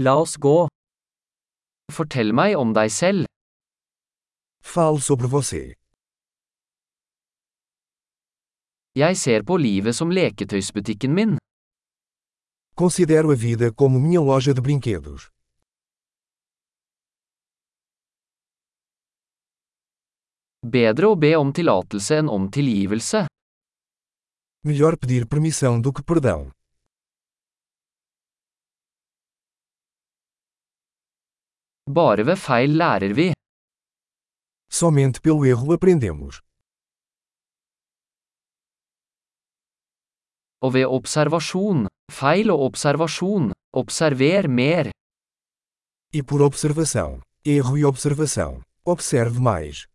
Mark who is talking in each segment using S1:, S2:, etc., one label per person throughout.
S1: La oss gå.
S2: Fortell meg om deg selv.
S3: Fale sobre você.
S2: Jeg ser på livet som leketøysbutikken min.
S3: Considero a vida como minha loja de brinquedos.
S2: Bedre å be om tillatelse enn om tilgivelse.
S3: Melhor pedir permissão do que perdão.
S2: Bare ved feil lærer vi.
S3: Somente pelo erro aprendemos.
S2: Og ved observasjon, feil og observasjon, observer mer.
S3: E por observação, erro e observação, observe mais.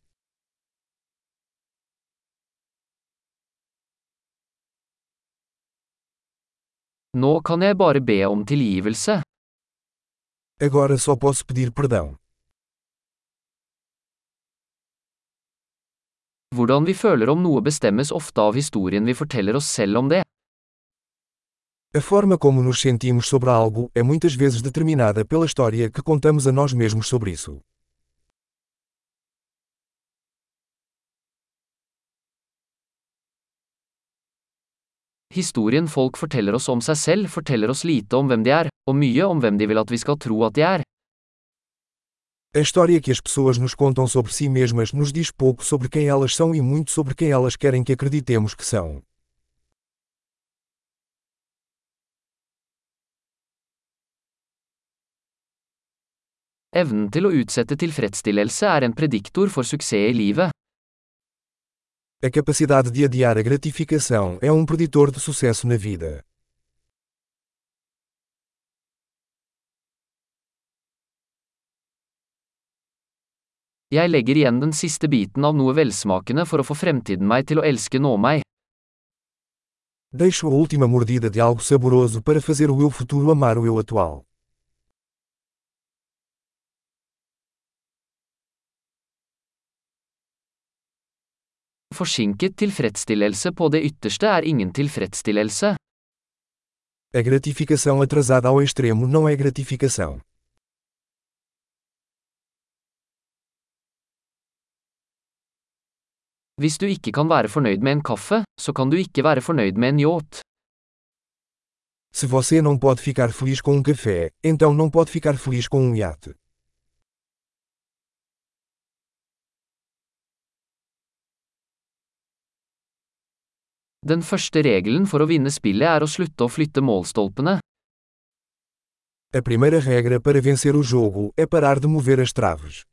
S2: Nå kan jeg bare be om tilgivelse.
S3: Agora só posso pedir perdão.
S2: Hvordan vi føler om noe bestemmes ofte av historien vi forteller oss selv om det.
S3: A forma como nos sentimos sobre algo é muitas vezes determinada pela história que contamos a nós mesmos sobre isso.
S2: Historien folk forteller oss om seg selv forteller oss lite om hvem de er, og mye om hvem de vil at vi skal tro at de er.
S3: A história que as pessoas nos contam sobre si mesmas nos diz pouco sobre quem elas são e muito sobre quem elas querem que acreditemos que são.
S2: Evnen til å utsette tilfredsstillelse er en prediktor for suksess i livet.
S3: A capacidade de adiar a gratificação é um preditor de sucesso na vida.
S2: Jeg legger igjen den siste biten av noe velsmakende for å få fremtiden meg til å elske nå meg.
S3: Deixo a última mordida de algo saboroso para fazer o eu futuro amar o eu atual.
S2: Forsinket tilfredsstillelse på det ytterste er ingen tilfredsstillelse.
S3: A gratificação atrasada ao extremo não é gratificação.
S2: Hvis du ikke kan være fornøyd med en kaffe, så kan du ikke være fornøyd med en yacht.
S3: Se você não pode ficar feliz com um café, então não pode ficar feliz com um iate.
S2: Den første regelen for å vinne spillet er å slutte å flytte målstolpene.
S3: A primeira regra para vencer o jogo é parar de mover as traves.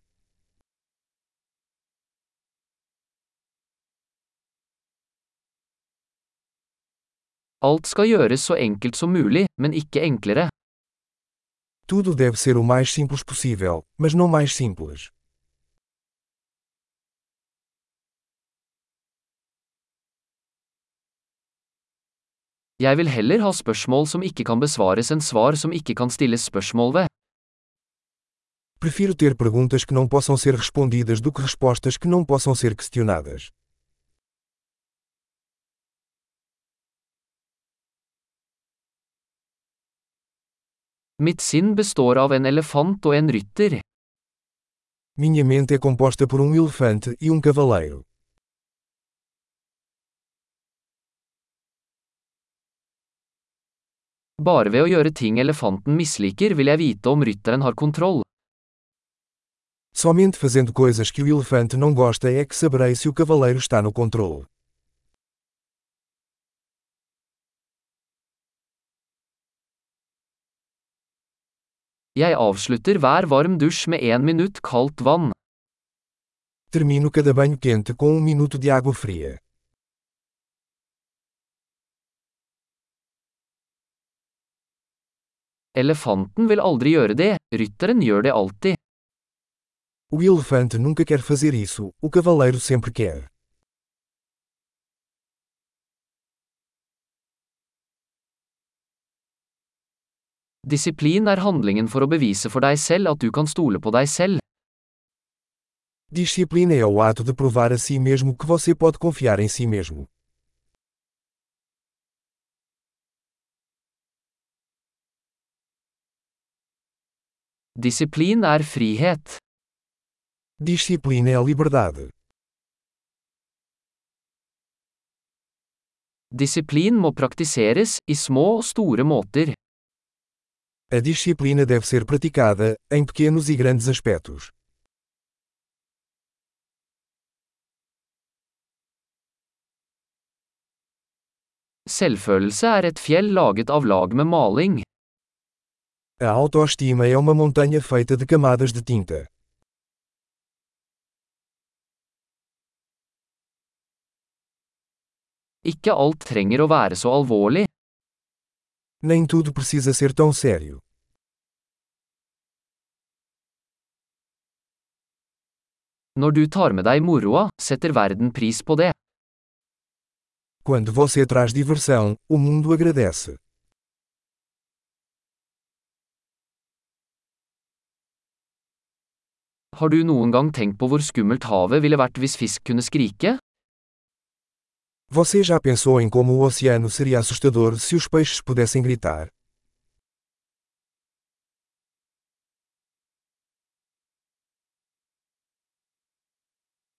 S2: Alt skal gjøres så enkelt som mulig, men ikke enklere.
S3: Tudo deve ser o mais simples possível, mas não mais simples.
S2: Jeg vil heller ha spørsmål som ikke kan besvares enn svar som ikke kan stilles spørsmål ved.
S3: Prefiro ter perguntas que não possam ser respondidas do que respostas que não possam ser questionadas.
S2: Mitt sinn består av en elefant og en rytter.
S3: Minha mente é composta por um elefante e um cavaleiro.
S2: Bare ved å gjøre ting elefanten misliker vil jeg vite om rytteren har kontroll.
S3: Somente fazendo coisas que o elefante não gosta é que saberei se o cavaleiro está no controle.
S2: Jeg avslutter hver varm dusj med én minutt kaldt vann.
S3: Termino cada banho quente com um minuto de água fria.
S2: Elefanten vil aldri gjøre det, rytteren gjør det alltid.
S3: O elefante nunca quer fazer isso, o cavaleiro sempre quer.
S2: Disiplin er handlingen for å bevise for deg selv at du kan stole på deg selv.
S3: Disciplina é o ato de provar a si mesmo que você pode confiar em si mesmo.
S2: Disiplin er frihet.
S3: Disciplina é a liberdade.
S2: Disiplin må praktiseres, i små og store måter.
S3: A disciplina deve ser praticada, em pequenos e grandes aspectos.
S2: Selvfølelse er et fjell laget av lag med maling.
S3: A autoestima é uma montanha feita de camadas de tinta.
S2: Ikke alt trenger å være så alvorlig.
S3: Nem tudo precisa ser tão sério.
S2: Når du tar med deg moroa, setter verden pris på det.
S3: Quando você traz diversão, o mundo agradece.
S2: Har du noen gang tenkt på hvor skummelt havet ville vært hvis fisk kunne skrike?
S3: Você já pensou em como o oceano seria assustador se os peixes pudessem gritar?